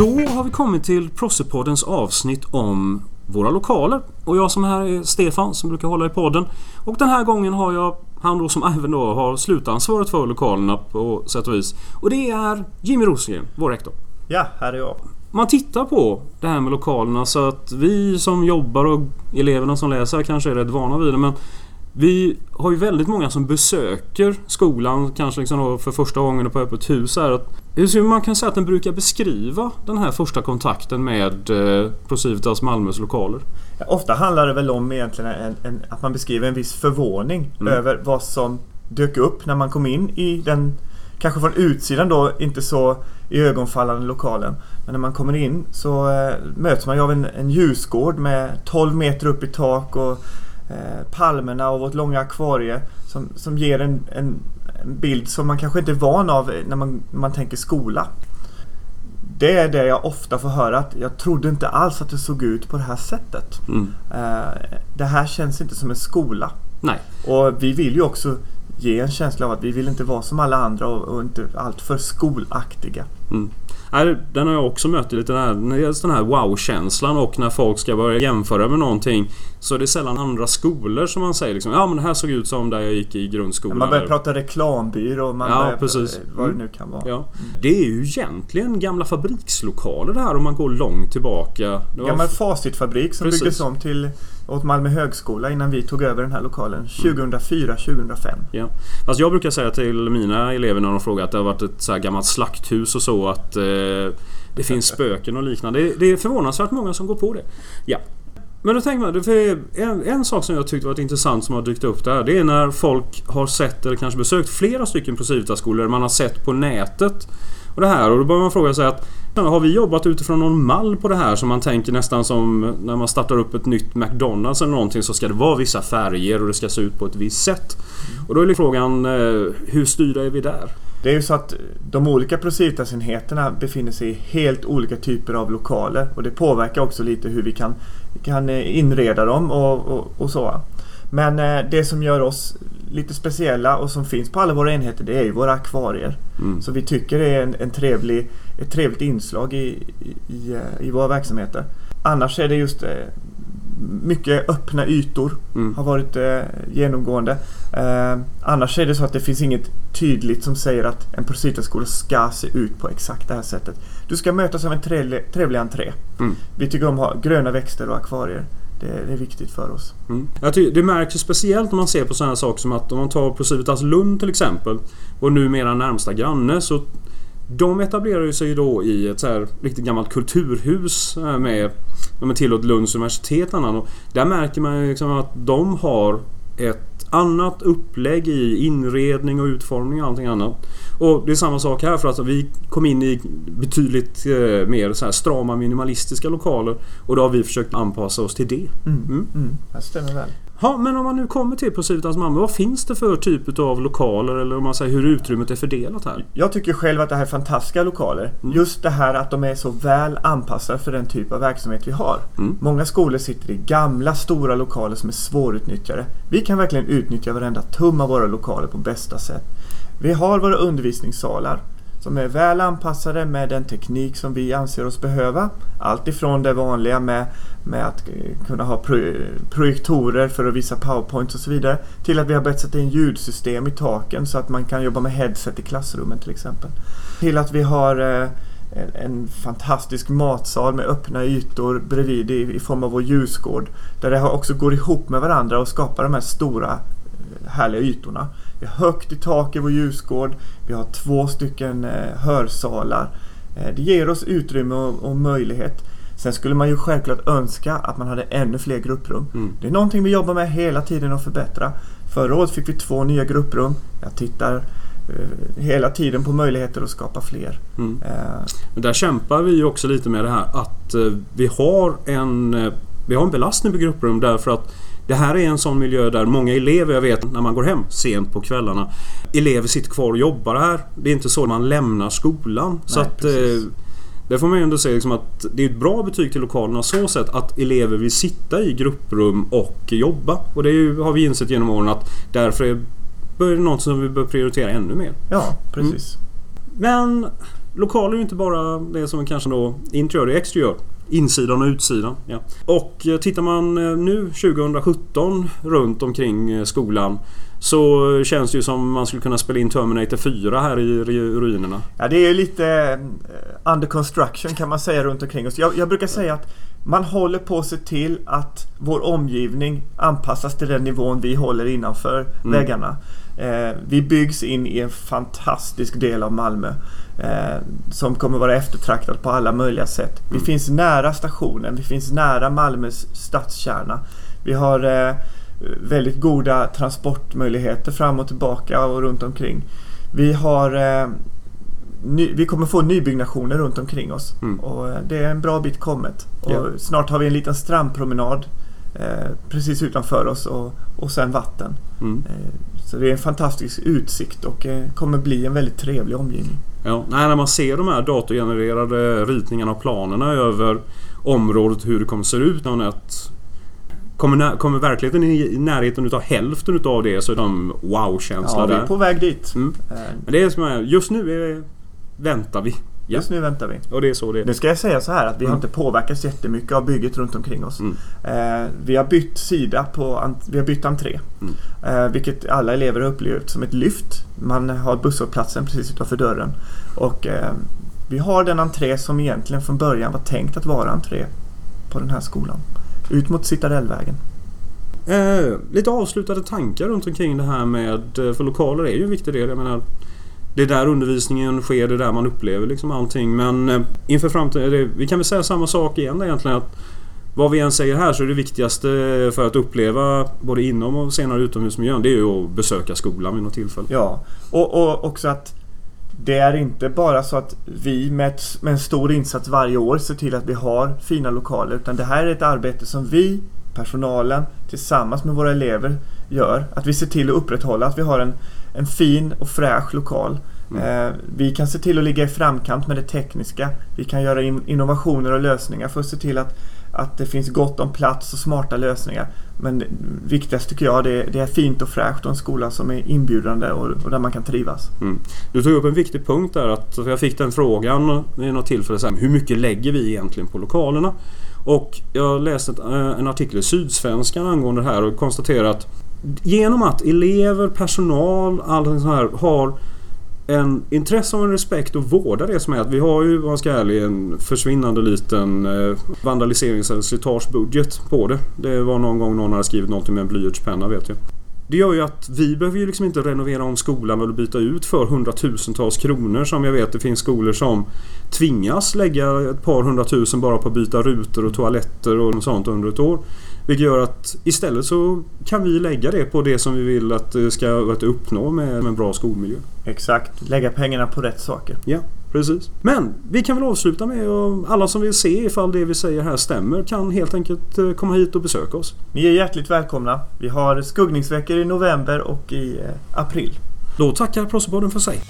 Då har vi kommit till Prossepoddens avsnitt om våra lokaler. Och jag som är här är Stefan som brukar hålla i podden. Och den här gången har jag han då som även då har slutansvaret för lokalerna på sätt och vis. Och det är Jimmy Rosengren, vår rektor. Ja, här är jag. Man tittar på det här med lokalerna så att vi som jobbar och eleverna som läser kanske är rätt vana vid det men vi har ju väldigt många som besöker skolan kanske liksom för första gången på öppet hus. Här. Hur man kan säga att den brukar beskriva den här första kontakten med eh, Procivitas Malmös lokaler? Ja, ofta handlar det väl om egentligen en, en, att man beskriver en viss förvåning mm. över vad som dök upp när man kom in i den kanske från utsidan då inte så i ögonfallande lokalen. Men när man kommer in så eh, möts man ju av en, en ljusgård med 12 meter upp i tak och eh, palmerna och vårt långa akvarie som, som ger en, en, en, bild som man kanske inte är van av när man, när man tänker skola. Det är det jag ofta får höra att jag trodde inte alls att det såg ut på det här sättet. Mm. Eh, det här känns inte som en skola. Nej. Och vi vill ju också ge en känsla av att vi vill inte vara som alla andra och, och inte alltför skolaktiga. Mm. Den har jag också mött lite den här wow-känslan och när folk ska börja jämföra med någonting så är det sällan andra skolor som man säger liksom, ja men det här såg ut som där jag gick i grundskolan. Man börjar prata reklambyrå man ja, börjar, precis. vad det nu kan vara. Ja. Mm. Det är ju egentligen gamla fabrikslokaler det här om man går långt tillbaka. Det var Gammal facitfabrik som precis. byggdes om till åt Malmö högskola innan vi tog över den här lokalen 2004-2005. Ja. Alltså jag brukar säga till mina elever när de frågar att det har varit ett så här gammalt slakthus och så att eh, det finns spöken och liknande. Det, det är förvånansvärt många som går på det. Ja. Men då tänker man, för en, en sak som jag tyckte var intressant som har dykt upp där. Det är när folk har sett eller kanske besökt flera stycken Procivitas-skolor. Man har sett på nätet och det här och då börjar man fråga sig att har vi jobbat utifrån någon mall på det här som man tänker nästan som när man startar upp ett nytt McDonalds eller någonting så ska det vara vissa färger och det ska se ut på ett visst sätt. Och då är frågan eh, hur styrda är vi där? Det är ju så att de olika Procivitas-enheterna befinner sig i helt olika typer av lokaler och det påverkar också lite hur vi kan, kan eh, inreda dem och, och, och så. Men eh, det som gör oss lite speciella och som finns på alla våra enheter det är ju våra akvarier. Mm. Så vi tycker det är en, en trevlig, ett trevligt inslag i, i, i, våra verksamheter. Annars är det just eh, mycket öppna ytor mm. har varit eh, genomgående. Eh, annars är det så att det finns inget tydligt som säger att en Prositaskola ska se ut på exakt det här sättet. Du ska mötas av en trevlig, trevlig entré. Mm. Vi tycker om att ha gröna växter och akvarier. Det, det är viktigt för oss. Mm. Jag tycker, det märks ju speciellt när man ser på sådana saker som att om man tar Procivitas Lund till exempel Vår numera närmsta granne så de etablerar sig ju då i ett så här riktigt gammalt kulturhus eh, med, med tillåt Lunds universitet annan. Och där märker man ju liksom att de har ett annat upplägg i inredning och utformning och allting annat. Och det är samma sak här för att vi kom in i betydligt eh, mer så här strama minimalistiska lokaler och då har vi försökt anpassa oss till det. Mm. Mm. Mm. Det stämmer väl. Ja, men om man nu kommer till Procivitas Malmö, vad finns det för typ av lokaler eller om man säger hur utrymmet är fördelat här? Jag tycker själv att det här är fantastiska lokaler. Mm. Just det här att de är så väl anpassade för den typ av verksamhet vi har. Mm. Många skolor sitter i gamla stora lokaler som är svårutnyttjade. Vi kan verkligen utnyttja varenda tum av våra lokaler på bästa sätt. Vi har våra undervisningssalar som är väl anpassade med den teknik som vi anser oss behöva. Allt ifrån det vanliga med, med att eh, kunna ha projektorer för att visa powerpoints och så vidare till att vi har börjat sätta in ljudsystem i taken så att man kan jobba med headset i klassrummen till exempel. Till att vi har eh, en, fantastisk matsal med öppna ytor bredvid i, i form av vår ljusgård. Där det också går ihop med varandra och skapar de här stora eh, härliga ytorna. Vi har högt i tak i vår ljusgård. Vi har två stycken eh, hörsalar. Eh, det ger oss utrymme och, möjlighet. Sen skulle man ju självklart önska att man hade ännu fler grupprum. Mm. Det är någonting vi jobbar med hela tiden att förbättra. Förra året fick vi två nya grupprum. Jag tittar eh, hela tiden på möjligheter att skapa fler. Mm. Men där kämpar vi ju också lite med det här att vi har en, vi har en belastning på grupprum därför att det här är en sån miljö där många elever, jag vet när man går hem sent på kvällarna. Elever sitter kvar och jobbar här. Det är inte så man lämnar skolan. Nej, så att, eh, det får man ju ändå säga liksom att det är ett bra betyg till lokalerna så sätt att elever vill sitta i grupprum och jobba. Och det ju, har vi insett genom åren att därför är det något som vi bör prioritera ännu mer. Ja, precis. Mm. Men lokaler är ju inte bara det som kanske då interiör och exteriör. Insidan och utsidan. Ja. Och eh, tittar man eh, nu 2017 runt omkring eh, skolan så känns det ju som man skulle kunna spela in Terminator 4 här i ruinerna. Ja, det är lite under construction kan man säga runt omkring oss. Jag, jag brukar säga att man håller på att se till att vår omgivning anpassas till den nivån vi håller innanför mm. väggarna. Eh, vi byggs in i en fantastisk del av Malmö eh, som kommer vara eftertraktad på alla möjliga sätt. Vi mm. finns nära stationen, vi finns nära Malmös stadskärna. Vi har eh, väldigt goda transportmöjligheter fram och tillbaka och runt omkring. Vi har eh, ny, vi kommer få nybyggnationer runt omkring oss. Mm. Och eh, det är en bra bit kommet. Och ja. Snart har vi en liten strandpromenad eh, precis utanför oss och, och sen vatten. Mm. Eh, så det är en fantastisk utsikt och eh, kommer bli en väldigt trevlig omgivning. Ja, nej, när man ser de här datorgenererade ritningarna och planerna över området hur det kommer se ut när ett Kommer, kommer verkligheten i närheten utav hälften utav det så är de wow-känsla ja, vi är på väg dit. Mm. Eh. Men det är som är, just nu är, väntar vi. Ja. Just nu väntar vi. Och det är så det är. Nu ska jag säga så här att vi mm. har inte påverkats jättemycket av bygget runt omkring oss. Mm. Eh, vi har bytt sida på, vi har bytt entré. Mm. Eh, vilket alla elever har upplevt som ett lyft. Man har busshållplatsen precis utanför dörren. Och eh, vi har den entré som egentligen från början var tänkt att vara entré på den här skolan. Ut mot Citadellvägen. Eh, lite avslutade tankar runt omkring det här med, eh, för lokaler är ju en viktig del. Jag menar, det är där undervisningen sker, det är där man upplever liksom allting. Men eh, inför framtiden, vi kan väl säga samma sak igen egentligen. Att vad vi än säger här så är det viktigaste för att uppleva både inom och senare utomhusmiljön det är ju att besöka skolan vid något tillfälle. Ja, och, och också att det är inte bara så att vi med, ett, med en stor insats varje år ser till att vi har fina lokaler utan det här är ett arbete som vi, personalen, tillsammans med våra elever gör. Att vi ser till att upprätthålla att vi har en, en fin och fräsch lokal. Mm. Eh, vi kan se till att ligga i framkant med det tekniska. Vi kan göra in, innovationer och lösningar för att se till att, att det finns gott om plats och smarta lösningar. Men viktigast tycker jag det, det är fint och fräscht och en skola som är inbjudande och, och där man kan trivas. Mm. Du tog upp en viktig punkt där. Att, jag fick den frågan vid något tillfälle. Så här, hur mycket lägger vi egentligen på lokalerna? Och jag läste eh, en artikel i Sydsvenskan angående det här och konstaterade att genom att elever, personal, allt sånt här har en intresse och en respekt och vårda det som är att vi har ju, om jag ska ärlig, en försvinnande liten eh, vandaliserings eller slitagebudget på det. Det var någon gång någon hade skrivit någonting med en blyertspenna vet jag. Det gör ju att vi behöver ju liksom inte renovera om skolan eller byta ut för hundratusentals kronor som jag vet det finns skolor som tvingas lägga ett par hundratusen bara på att byta rutor och toaletter och sånt under ett år. Vilket gör att istället så kan vi lägga det på det som vi vill att ska uppnå med en bra skolmiljö. Exakt, lägga pengarna på rätt saker. Ja, precis. Men vi kan väl avsluta med att alla som vill se ifall det vi säger här stämmer kan helt enkelt eh, komma hit och besöka oss. Ni är hjärtligt välkomna. Vi har skuggningsveckor i november och i eh, april. Då tackar Prossepodden för sig.